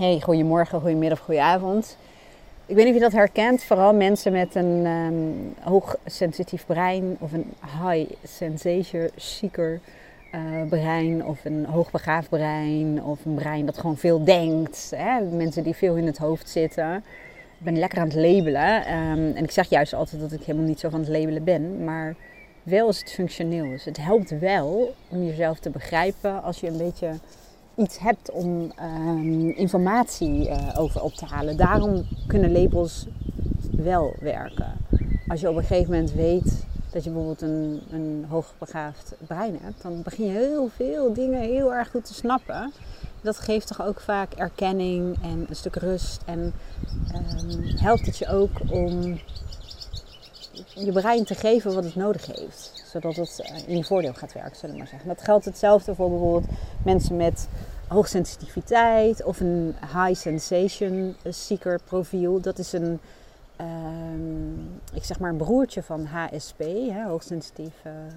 Hey, goedemorgen, goedemiddag, goedenavond. Ik weet niet of je dat herkent, vooral mensen met een um, hoog sensitief brein of een high sensation seeker uh, brein of een hoogbegaafd brein of een brein dat gewoon veel denkt. Hè? Mensen die veel in het hoofd zitten. Ik ben lekker aan het labelen um, en ik zeg juist altijd dat ik helemaal niet zo van het labelen ben, maar wel als het functioneel is. Het helpt wel om jezelf te begrijpen als je een beetje iets hebt om um, informatie uh, over op te halen. Daarom kunnen labels wel werken. Als je op een gegeven moment weet dat je bijvoorbeeld een, een hoogbegaafd brein hebt, dan begin je heel veel dingen heel erg goed te snappen. Dat geeft toch ook vaak erkenning en een stuk rust. En um, helpt het je ook om je brein te geven wat het nodig heeft. Zodat het eh, in je voordeel gaat werken, zullen we maar zeggen. Dat geldt hetzelfde voor bijvoorbeeld mensen met hoogsensitiviteit of een high sensation seeker profiel. Dat is een, um, ik zeg maar een broertje van HSP, hè, hoogsensitief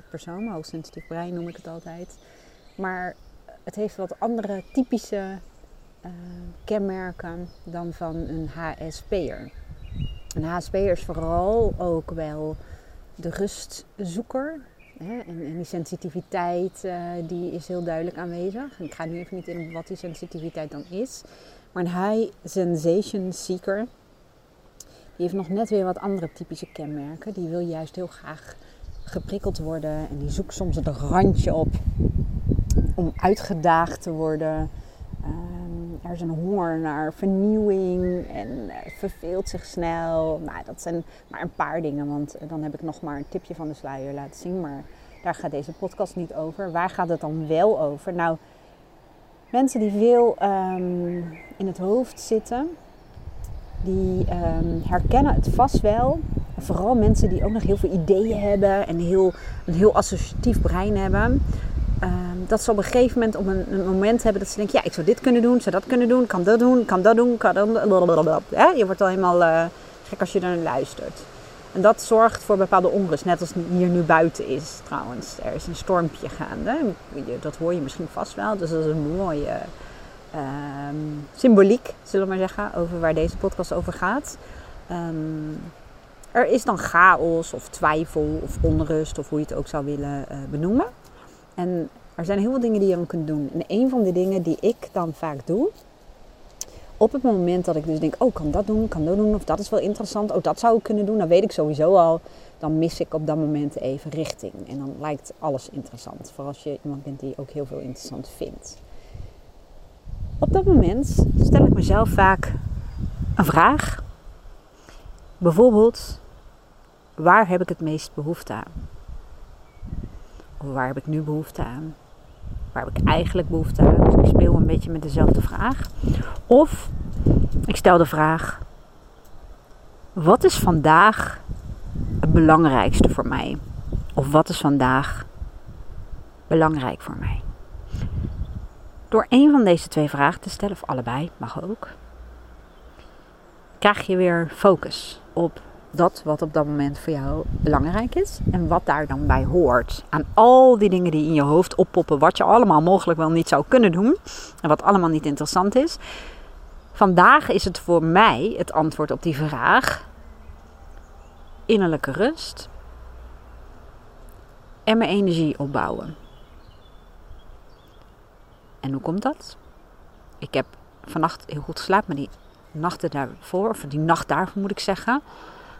persoon, hoogsensitief brein noem ik het altijd. Maar het heeft wat andere typische uh, kenmerken dan van een HSP'er. Een HSP'er is vooral ook wel de rustzoeker. Hè? En, en, die sensitiviteit uh, die is heel duidelijk aanwezig. Ik ga nu even niet in wat die sensitiviteit dan is. Maar een high sensation seeker, die heeft nog net weer wat andere typische kenmerken. Die wil juist heel graag geprikkeld worden. En die zoekt soms het randje op om uitgedaagd te worden. Um, er is een honger naar vernieuwing en verveelt zich snel. Nou, dat zijn maar een paar dingen, want dan heb ik nog maar een tipje van de sluier laten zien. Maar daar gaat deze podcast niet over. Waar gaat het dan wel over? Nou, mensen die veel um, in het hoofd zitten, die um, herkennen het vast wel. Vooral mensen die ook nog heel veel ideeën hebben en heel, een heel associatief brein hebben. Um, dat ze op een gegeven moment op een, moment hebben dat ze denken: ja, ik zou dit kunnen doen, zou dat kunnen doen, kan dat doen, kan dat doen, kan dat. Ja, je wordt al helemaal uh, gek als je er naar luistert. En dat zorgt voor bepaalde onrust, net als hier nu buiten is trouwens. Er is een stormpje gaande, dat hoor je misschien vast wel. Dus dat is een mooie um, symboliek, zullen we maar zeggen, over waar deze podcast over gaat. Um, er is dan chaos of twijfel of onrust, of hoe je het ook zou willen uh, benoemen. En er zijn heel veel dingen die je dan kunt doen. En een van de dingen die ik dan vaak doe, op het moment dat ik dus denk, oh, kan dat doen, kan dat doen, of dat is wel interessant, oh, dat zou ik kunnen doen, dan weet ik sowieso al, dan mis ik op dat moment even richting. En dan lijkt alles interessant, voor als je iemand bent die ook heel veel interessant vindt. Op dat moment stel ik mezelf vaak een vraag. Bijvoorbeeld, waar heb ik het meest behoefte aan? Of waar heb ik nu behoefte aan? Waar heb ik eigenlijk behoefte aan? Dus ik speel een beetje met dezelfde vraag. Of ik stel de vraag: wat is vandaag het belangrijkste voor mij? Of wat is vandaag belangrijk voor mij? Door een van deze twee vragen te stellen, of allebei, mag ook, krijg je weer focus op dat wat op dat moment voor jou belangrijk is en wat daar dan bij hoort. Aan al die dingen die in je hoofd oppoppen, wat je allemaal mogelijk wel niet zou kunnen doen en wat allemaal niet interessant is. Vandaag is het voor mij het antwoord op die vraag innerlijke rust en mijn energie opbouwen. En hoe komt dat? Ik heb vannacht heel goed geslapen, maar die nachten daarvoor, of die nacht daarvoor moet ik zeggen,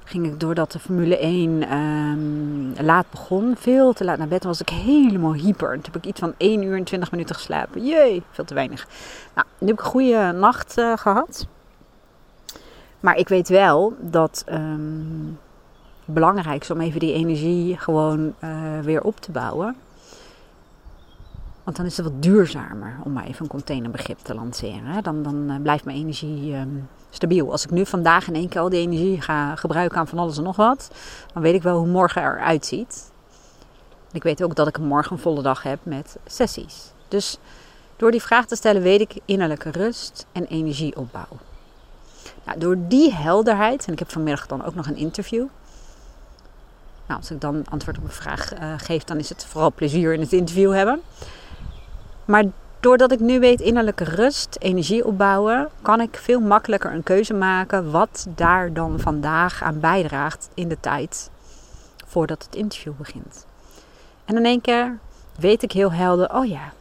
ging ik doordat de Formule 1 um, laat begon, veel te laat naar bed, was ik helemaal hyper. Toen heb ik iets van 1 uur en 20 minuten geslapen. Jee, veel te weinig. Nou, nu heb ik een goede nacht uh, gehad. Maar ik weet wel dat um, het belangrijk is om even die energie gewoon uh, weer op te bouwen. Want dan is het wat duurzamer, om maar even een containerbegrip te lanceren. Dan, dan uh, blijft mijn energie um, stabiel. Als ik nu vandaag in één keer al die energie ga gebruiken aan van alles en nog wat, dan weet ik wel hoe morgen eruit ziet. Ik weet ook dat ik morgen een volle dag heb met sessies. Dus door die vraag te stellen weet ik innerlijke rust en energieopbouw. Nou, door die helderheid, en ik heb vanmiddag dan ook nog een interview. Nou, als ik dan antwoord op een vraag uh, geef, dan is het vooral plezier in het interview hebben. Maar doordat ik nu weet innerlijke rust, energie opbouwen, kan ik veel makkelijker een keuze maken wat daar dan vandaag aan bijdraagt in de tijd voordat het interview begint. En in één keer weet ik heel helder, oh ja,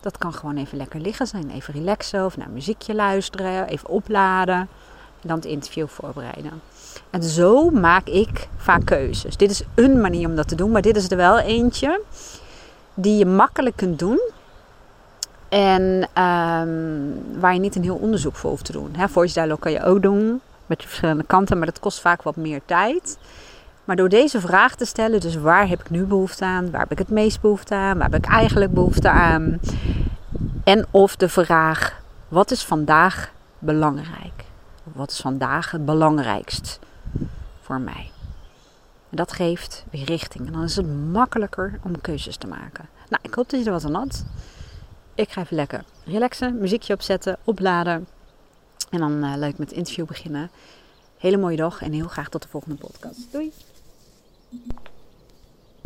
dat kan gewoon even lekker liggen zijn. Even relaxen of naar muziekje luisteren, even opladen en dan het interview voorbereiden. En zo maak ik vaak keuzes. Dit is een manier om dat te doen, maar dit is er wel eentje die je makkelijk kunt doen. En ehm, waar je niet een heel onderzoek voor hoeft te doen. Hè, voice dialogue kan je ook doen met verschillende kanten, maar dat kost vaak wat meer tijd. Maar door deze vraag te stellen, dus waar heb ik nu behoefte aan? Waar heb ik het meest behoefte aan? Waar heb ik eigenlijk behoefte aan? En of de vraag, wat is vandaag belangrijk? Wat is vandaag het belangrijkst voor mij? En dat geeft weer richting. En dan is het makkelijker om keuzes te maken. Nou, ik hoop dat je er wat aan had. Ik ga even lekker relaxen, muziekje opzetten, opladen. En dan uh, leuk met het interview beginnen. Hele mooie dag en heel graag tot de volgende podcast. Doei!